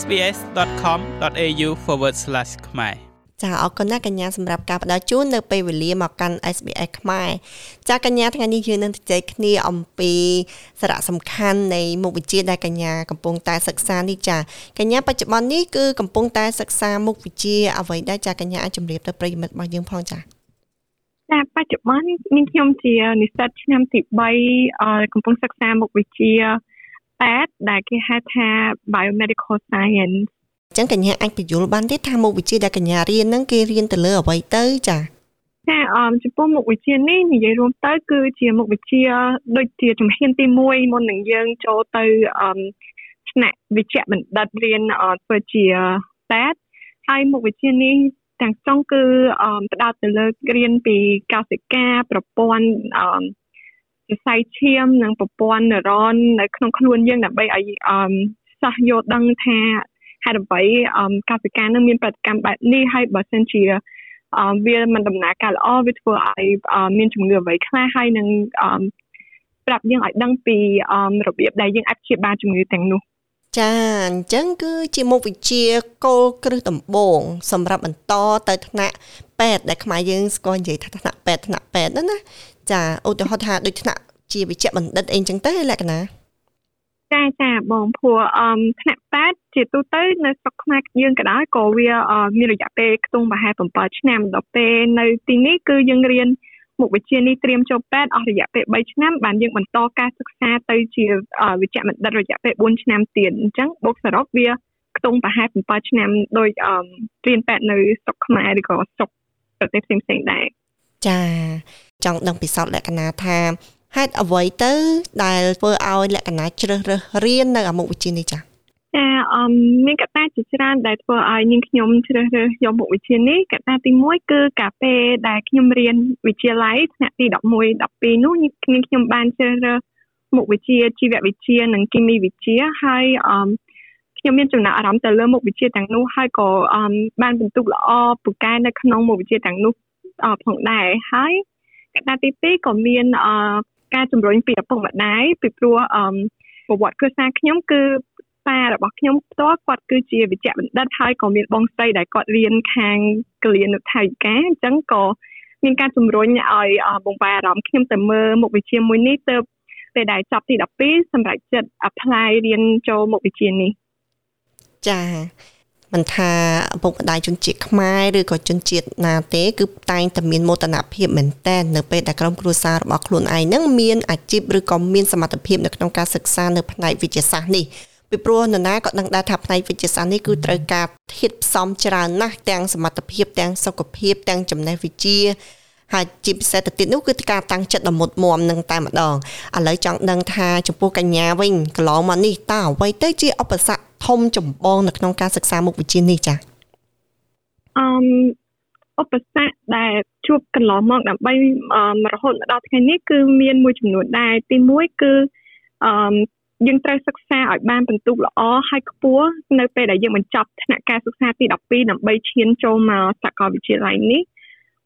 sbs.com.au/ ខ្មែរចាអរគុណណាកញ្ញាសម្រាប់ការផ្ដល់ជូននៅពេលវេលាមកកាន់ SBS ខ្មែរចាកញ្ញាថ្ងៃនេះយើងនឹងជជែកគ្នាអំពីសារៈសំខាន់នៃមុខវិជ្ជាដែលកញ្ញាកំពុងតែសិក្សានេះចាកញ្ញាបច្ចុប្បន្ននេះគឺកំពុងតែសិក្សាមុខវិជ្ជាអ្វីដែលចាកញ្ញាអាចជម្រាបទៅប្រិយមិត្តរបស់យើងផងចាចាបច្ចុប្បន្ននេះខ្ញុំជានិស្សិតឆ្នាំទី3កំពុងសិក្សាមុខវិជ្ជា 8ដែលគេហៅថា Biomedical Science ចឹងកញ្ញាអាចបញ្យល់បានទេថាមុខវិជ្ជាដែលកញ្ញារៀនហ្នឹងគេរៀនទៅលើអ្វីទៅចាចាអមចំពោះមុខវិជ្ជានេះនិយាយរួមទៅ គឺជាមុខវិជ្ជាដូចជាជំហានទី1មុននឹងយើងចូលទៅអមថ្នាក់វិជ្ជបណ្ឌិតរៀនធ្វើជាតែតហើយមុខវិជ្ជានេះទាំងស្រុងគឺផ្ដោតទៅលើរៀនពីកោសិកាប្រព័ន្ធអម សរសៃឈាមនិងប្រព័ន្ធនឺរ៉ននៅក្នុងខ្លួនយើងដើម្បីឲ្យអមសិស្សយល់ដឹងថាហេតុអ្វីកសិកានឹងមានប្រតិកម្មបែបនេះហើយបើសិនជាវាមិនដំណើរការល្អវាធ្វើឲ្យមានជំងឺអ្វីខ្លះហើយនឹងប្រាប់យើងឲ្យដឹងពីរបៀបដែលយើងអាចព្យាបាលជំងឺទាំងនោះ ចាអញ្ចឹងគឺជាមុខវិជ្ជាគោលគ្រឹះដំបូងសម្រាប់បន្តទៅថ្នាក់ពេទ្យដែលខ្មែរយើងស្គាល់និយាយថាថ្នាក់ពេទ្យថ្នាក់ពេទ្យហ្នឹងណាចាឧទាហរណ៍ថាដូចថ្នាក់ជាវិជ្ជបណ្ឌិតអីចឹងទៅលក្ខណៈចាចាបងព្រោះអមថ្នាក់8ជាទូទៅនៅស្រុកខ្មែរយើងក៏ដោយក៏វាមានរយៈពេលខ្ទង់ប្រហែល7ឆ្នាំដល់ពេលនៅទីនេះគឺយើងរៀន មុខវិជ្ជានេះត្រៀមចូលពេទ្យអស់រយៈពេល3ឆ្នាំបានយើងបន្តការសិក្សាទៅជាវិជ្ជបណ្ឌិតរយៈពេល4ឆ្នាំទៀតអញ្ចឹងបូកសរុបវាខ្ទង់ប្រហែល7ឆ្នាំដោយរៀនពេទ្យនៅស្រុកខ្មែរឬក៏ស្រុកប្រទេសផ្សេងៗដែរចាចង់ដឹងពិសោធន៍លក្ខណៈថាហេតុអ្វីទៅ ដែលធ្វើឲ្យលក្ខណៈជ្រើសរើសរៀននៅអាមុខវិជ្ជានេះចា៎ ចាអមមានកត្តាជាច្រើនដែលធ្វើឲ្យនាងខ្ញុំជ្រើសរើសយកមុខវិជ្ជានេះកត្តាទី1គឺកាលពេលដែលខ្ញុំរៀនវិទ្យាល័យថ្នាក់ទី11 12នោះនាងខ្ញុំបានជ្រើសរើសមុខវិជ្ជាជីវវិទ្យានិងគីមីវិទ្យាហើយអមខ្ញុំមានចំណាប់អារម្មណ៍ទៅលើមុខវិជ្ជាទាំងនោះហើយក៏បានបន្ទុកល្អពូកែនៅក្នុងមុខវិជ្ជាទាំងនោះផងដែរហើយកត្តាទី2ក៏មានការជំរុញពីឪពុកម្ដាយពីព្រោះអឺប្រវត្តិគ្រួសារខ្ញុំគឺ ប៉ារបស់ខ្ញុំផ្ទាល់គាត់គឺជាវិជ្ជបណ្ឌិតហើយក៏មានបងស្រីដែលគាត់រៀនខាងកលៀនថៃកាអញ្ចឹងក៏មានការជំរុញឲ្យបងប្អូនអារម្មណ៍ខ្ញុំទៅមើលមុខវិជ្ជាមួយនេះទៅពេលដែលចប់ទី12សម្រាប់ចិត្ត apply រៀនចូលមុខវិជ្ជានេះចាមិនថាឪពុកម្ដាយជនជាតិខ្មែរឬក៏ជនជាតិណាទេគឺតែងតែមានមោទនភាពមែនតើនៅពេលដែលក្រុមគ្រួសាររបស់ខ្លួនឯងនឹងមានអាជីពឬក៏មានសមត្ថភាពនៅក្នុងការសិក្សានៅផ្នែកវិទ្យាសាស្ត្រនេះ ពីព្រោះនរណាក៏ដឹងដែរថាផ្នែកវិទ្យាសាស្ត្រនេះគឺត្រូវការធាតុផ្សំច្រើនណាស់ទាំងសមត្ថភាពទាំងសុខភាពទាំងចំណេះវិជ្ជាហើយជាពិសេសទៅទៀតនោះគឺការតាំងចិត្តដ៏មុតមមនឹងតែម្ដងឥឡូវចង់ដឹងថាចំពោះកញ្ញាវិញកន្លងមកនេះតើអ្វីទៅជាឧបសគ្គធំចម្បងនៅក្នុងការសិក្សាមុខវិជ្ជានេះចា៎អឺឧបសគ្គដែលជួបកន្លងមកដើម្បីរហូតមកដល់ថ្ងៃនេះគឺមានមួយចំនួនដែរទី1គឺអឺ យើងត្រូវសិក្សាឲ្យបានពិន្ទុល្អហើយខ្ពស់នៅពេលដែលយើងបញ្ចប់ថ្នាក់ការសិក្សាទី12ដើម្បីឈានចូលមកសាកលវិទ្យាល័យនេះ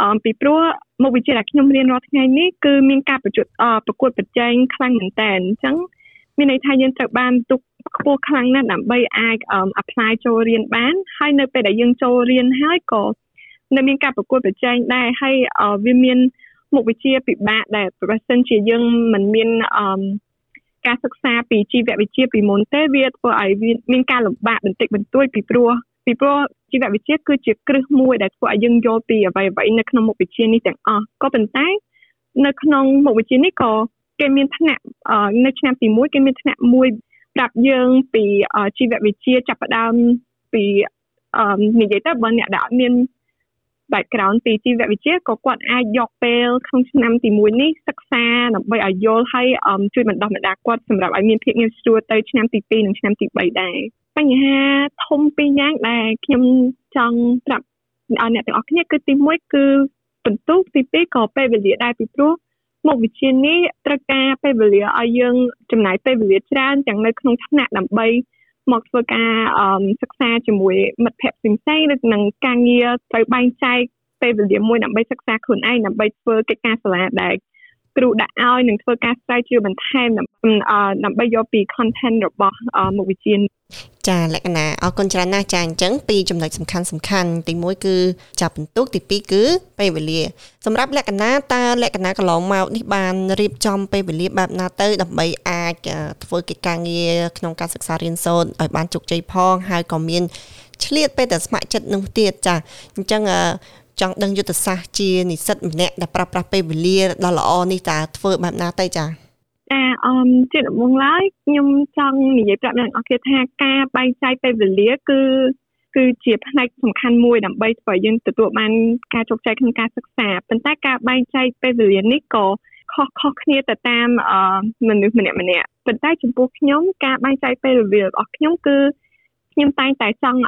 អឺពីព្រោះមុខវិជ្ជាដែលខ្ញុំរៀនរាល់ថ្ងៃនេះគឺមានការប្រជុំប្រកួតប្រជែងខ្លាំងមែនតើអញ្ចឹងមានន័យថាយើងត្រូវបានទុកខ្ពស់ខ្លាំងណាស់ដើម្បីអាច apply ចូលរៀនបាន ហើយនៅពេលដែលយើងចូលរៀនហើយក៏នៅមានការប្រកួតប្រជែងដែរហើយវាមានមុខវិជ្ជាពិបាកដែលប្រសិនជាយើងមិនមានអឺ ការសិក្សាពីជីវវិទ្យាពីមុនទេវាធ្វើឲ្យមានការលំបាកបន្តិចបន្តួចពីព្រោះពីព្រោះជីវវិទ្យាគឺជាគ្រឹះមួយដែលធ្វើឲ្យយើងយល់ពីអ្វីអ្វីនៅក្នុងមុខវិជ្ជានេះទាំងអស់ក៏ប៉ុន្តែនៅក្នុងមុខវិជ្ជានេះក៏គេមានថ្នាក់នៅឆ្នាំទី1គេមានថ្នាក់មួយប្រាប់យើងពីជីវវិទ្យាចាប់ផ្ដើមពីនិយាយទៅបើអ្នកដែលអត់មាន background ពីជីវវិទ្យាក៏គាត់អាចយកពេលក្នុងឆ្នាំទី1នេះសិក្សាដើម្បីឲ្យយល់ហើយជួយបណ្ដុះបណ្ដាលគាត់សម្រាប់ឲ្យមានភាពងាយស្រួលទៅឆ្នាំទី2និងឆ្នាំទី3ដែរបញ្ហាធំពីរយ៉ាងដែលខ្ញុំចង់ប្រាប់ឲ្យអ្នកទាំងអស់គ្នាគឺទី1គឺបន្ទុកទី2ក៏ពេលវេលាដែរពីព្រោះមុខវិជ្ជានេះត្រូវការពេលវេលាឲ្យយើងចំណាយពេលវេលាច្រើនទាំងនៅក្នុងថ្នាក់ដើម្បី មកធ្វើការសិក្សាជាមួយមិត្តភ័ក្តិផ្សេងៗឬនឹងការងារត្រូវបែងចែកពេលវេលាមួយដើម្បីសិក្សាខ្លួនឯងដើម្បីធ្វើកិច្ចការសាលាដែល គ្រូដាក់ឲ្យនឹងធ្វើការស្រាវជ្រាវបន្ថែមដើម្បីយកពី content របស់មុខវិជ្ជាចាលក្ខណៈអរគុណច្រើនណាស់ចាអញ្ចឹងពីចំណុចសំខាន់សំខាន់ទី1គឺចាប់បន្ទុកទី2គឺពេលវេលាសម្រាប់លក្ខណៈតើលក្ខណៈកន្លងមកនេះបានរៀបចំពេលវេលាបែបណាទៅដើម្បីអាចធ្វើកិច្ចការងារក្នុងការសិក្សារៀនសូត្រឲ្យបានជោគជ័យផងហើយក៏មានឆ្លៀតពេលតែស្ម័គ្រចិត្តនោះទៀតចាអញ្ចឹង ចង់ដឹងយុទ្ធសាស្ត្រជានិស្សិតម្នាក់ដែលប្រើប្រាស់ពេលវេលាដ៏ល្អនេះតើធ្វើបែបណាទៅចាចាអមជាដំបូងឡើយខ្ញុំចង់និយាយប្រាប់អ្នកនរគ្នាថាការបែងចែកពេលវេលាគឺគឺជាផ្នែកសំខាន់មួយដើម្បីធ្វើឲ្យយើងទទួលបានការជោគជ័យក្នុងការសិក្សាប៉ុន្តែការបែងចែកពេលវេលានេះក៏ខុសខុសគ្នាទៅតាមមនុស្សម្នាក់ម្នាក់ប៉ុន្តែចំពោះខ្ញុំការបែងចែកពេលវេលារបស់ខ្ញុំគឺ ខ្ញុំតែងតែចង់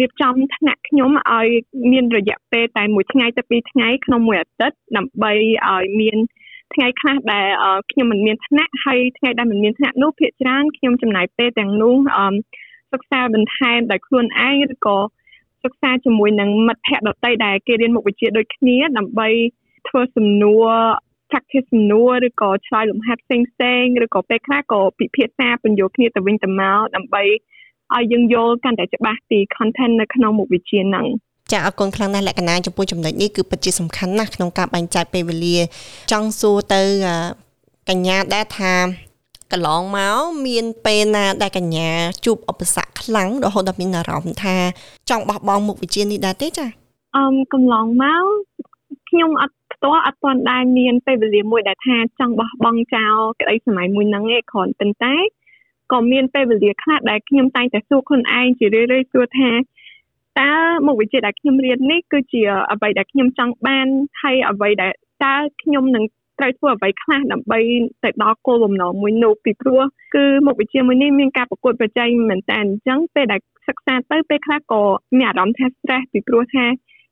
រៀបចំថ្នាក់ខ្ញុំឲ្យមានរយៈពេលតែមួយថ្ងៃទៅពីរថ្ងៃក្នុងមួយអាទិត្យដើម្បីឲ្យមានថ្ងៃខ្លះដែលខ្ញុំមិនមានថ្នាក់ហើយថ្ងៃដែលមិនមានថ្នាក់នោះភាគច្រើនខ្ញុំចំណាយពេលទាំងនោះសិក្សាបន្ថែមដោយខ្លួនឯងឬក៏សិក្សាជាមួយនឹងមិត្តភ័ក្តិដទៃដែលគេរៀនមុខវិជ្ជាដូចគ្នាដើម្បីធ្វើសំណួរ practice សំណួរឬក៏ឆ្លើយលំហាត់ផ្សេងផ្សេងឬក៏ពេលខ្លះក៏ពិភាក្សាពន្យល់គ្នាទៅវិញទៅមកដើម្បី ឲ្យយើងយល់កាន់តែច្បាស់ពី content នៅក្នុងមុខវិជ្ជាហ្នឹងចាអរគុណខ្លាំងណាស់លក្ខណៈចំពោះចំណុចនេះគឺពិតជាសំខាន់ណាស់ក្នុងការបែងចែកពេលវេលា ចង់សួរទៅកញ្ញាដែលថាកន្លងមកមានពេលណាដែលកញ្ញាជួបឧបសគ្គខ្លាំងរហូតដល់មានអារម្មណ៍ថាចង់បោះបង់មុខវិជ្ជានេះដែរទេចាអឺកន្លងមកខ្ញុំអត់ផ្ទាល់អត់ទាន់ដែរមានពេលវេលាមួយដែលថាចង់បោះបង់ចោលក្តីសម័យមួយហ្នឹងឯងគ្រាន់ប៉ុន្តែ ក៏មានពេលវេលាខ្លះដែលខ្ញុំតែងតែសួរខ្លួនឯងជារឿយៗសួរថាតើមុខវិជ្ជាដែលខ្ញុំរៀននេះគឺជាអ្វីដែលខ្ញុំចង់បានហើយអ្វីដែលតើខ្ញុំនឹងត្រូវធ្វើអ្វីខ្លះដើម្បីទៅដល់គោលបំណងមួយនោះពីព្រោះគឺមុខវិជ្ជាមួយនេះមានការប្រកួតប្រជែងមែនតើអញ្ចឹងពេលដែលសិក្សាទៅពេលខ្លះក៏មានអារម្មណ៍ថា stress ពីព្រោះថា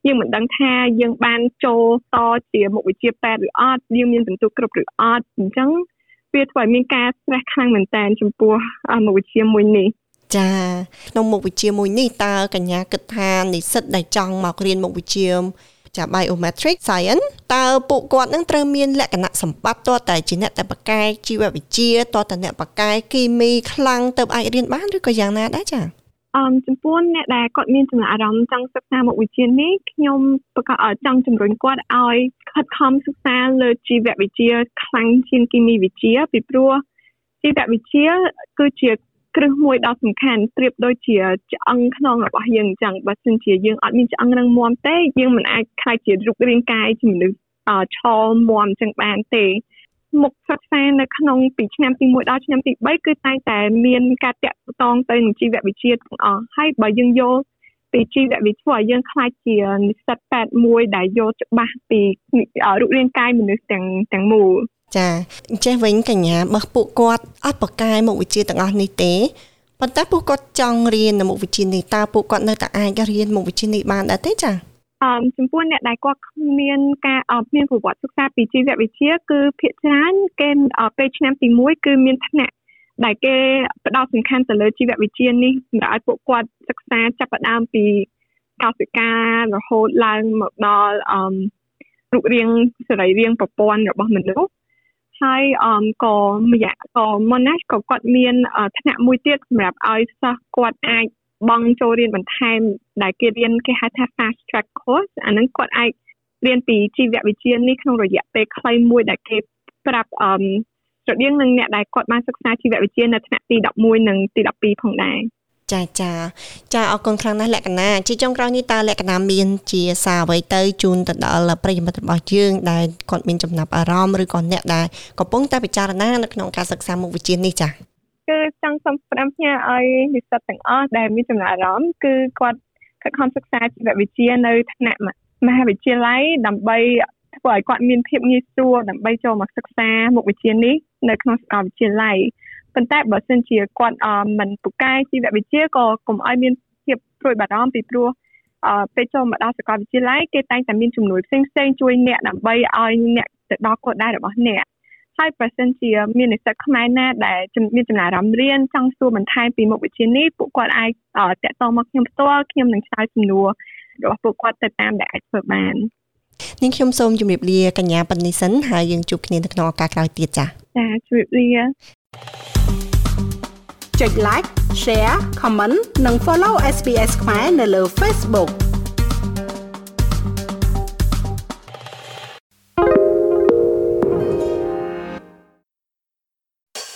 យើងមិនដឹងថាយើងបានចូលតជាមុខវិជ្ជាពេទ្យឬអត់យើងមានពិន្ទុគ្រប់ឬអត់អញ្ចឹង វាធ្វើឲ្យមានការ stress ខ្លាំងមែនតើចំពោះមុខវិជ្ជាមួយនេះចាក្នុងមុខវិជ្ជាមួយនេះតើកញ្ញាគិតថានិស្សិតដែលចង់មករៀនមុខវិជ្ជាចា biometric science តើពួកគាត់នឹងត្រូវមានលក្ខណៈសម្បត្តិតតែជាអ្នកតែបកកែជីវវិទ្យាតតែអ្នកបកកែគីមីខ្លាំងទៅអាចរៀនបានឬក៏យ៉ាងណាដែរចា អមចំពោះអ្នកដែលគាត់មានចំណាប់អារម្មណ៍ចង់សិក្សាមុខវិជ្ជានេះខ្ញុំប្រកាសចង់ជំរុញគាត់ឲ្យខិតខំសិក្សាលើជីវវិទ្យាខ្លាំងជាងគីមីវិទ្យាពីព្រោះជីវវិទ្យាគឺជាគ្រឹះមួយដ៏សំខាន់ប្រៀបដូចជាឆ្អឹងខ្នងរបស់យើងអញ្ចឹងបើមិនជាយើងអត់មានឆ្អឹងនឹងមាំទេយើងមិនអាចខ្លាចជារូបរាងកាយជាមនុស្សឆមាំអញ្ចឹងបានទេ មុខសិក្សានៅក្នុងពីឆ្នាំទី1ដល់ឆ្នាំទី3គឺតែងតែមានការតាក់ទងទៅនឹងជីវវិទ្យាទាំងអស់ហើយបើយើងយកពីជីវវិទ្យាយើងខ្លាចជានិស្សិតពេទ្យមួយដែលយកច្បាស់ពីរូបរាងកាយមនុស្សទាំងទាំងមូលចាអញ្ចេះវិញកញ្ញាបើពួកគាត់អត់បកកែមុខវិជ្ជាទាំងអស់នេះទេប៉ុន្តែពួកគាត់ចង់រៀននៅមុខវិជ្ជានេះតើពួកគាត់នៅតែអាចរៀនមុខវិជ្ជានេះបានដែរទេចា អមចំពោះអ្នកដែលគាត់មានការអត់មានប្រវត្តិសិក្សាពីជីវវិទ្យាគឺភាគច្រើនគេពេលឆ្នាំទី1គឺមានថ្នាក់ដែលគេផ្ដោតសំខាន់ទៅលើជីវវិទ្យានេះសម្រាប់ឲ្យពួកគាត់សិក្សាចាប់ផ្ដើមពីកោសិការហូតឡើងមកដល់អមរូបរាងសរីរាង្គប្រព័ន្ធរបស់មនុស្សហើយអមក៏ម្យ៉ាងក៏មុនណាក៏គាត់មានថ្នាក់មួយទៀតសម្រាប់ឲ្យសិស្សគាត់អាច បង់ចូលរៀនបន្ថែមដែលគេរៀនគេហៅថា fast track course អាហ្នឹងគាត់អាចរៀនពីជីវវិទ្យានេះក្នុងរយៈពេលខ្លីមួយដែលគេប្រាប់អមស្រដៀងនឹងអ្នកដែលគាត់បានសិក្សាជីវវិទ្យានៅថ្នាក់ទី11និងទី12ផងដែរចាចាចាអរគុណខ្លាំងណាស់លក្ខណៈជាចុងក្រោយនេះតើលក្ខណៈមានជាសារអ្វីទៅជូនទៅដល់ប្រិយមិត្តរបស់យើងដែលគាត់មានចំណាប់អារម្មណ៍ឬក៏អ្នកដែលកំពុងតែពិចារណានៅក្នុងការសិក្សាមុខវិជ្ជានេះចា គឺចង់សូមផ្ដាំផ្ញើឲ្យនិស្សិតទាំងអស់ដែលមានចំណាប់អារម្មណ៍គឺគាត់ខិតខំសិក្សាជីវវិទ្យានៅថ្នាក់មហាវិទ្យាល័យដើម្បីធ្វើឲ្យគាត់មានភាពងាយស្រួលដើម្បីចូលមកសិក្សាមុខវិជ្ជានេះនៅក្នុងសាកលវិទ្យាល័យប៉ុន្តែបើសិនជាគាត់មិនពូកែជីវវិទ្យាក៏កុំឲ្យមានភាពព្រួយបារម្ភពីព្រោះអឺពេលចូលមកដល់សាកលវិទ្យាល័យគេតែងតែមានជំនួយផ្សេងផ្សេងជួយអ្នកដើម្បីឲ្យអ្នកទៅដល់គោលដៅរបស់អ្នក ហើយបើសិនជាមាននិស្សិតខ្មែរណាដែលមានចំណារអារម្មណ៍រៀនចង់សួរបន្ថែមពីមុខវិជ្ជានេះពួកគាត់អាចតាក់ទងមកខ្ញុំផ្ទាល់ខ្ញុំនឹងឆ្លើយសំណួររបស់ពួកគាត់ទៅតាមដែលអាចធ្វើបាននាងខ្ញុំសូមជម្រាបលាកញ្ញាប៉ុណ្្នេះសិនហើយយើងជួបគ្នានៅក្នុងឱកាសក្រោយទៀតចា៎ចាជម្រាបលាចុច like share comment និង follow SBS ខ្មែរនៅលើ Facebook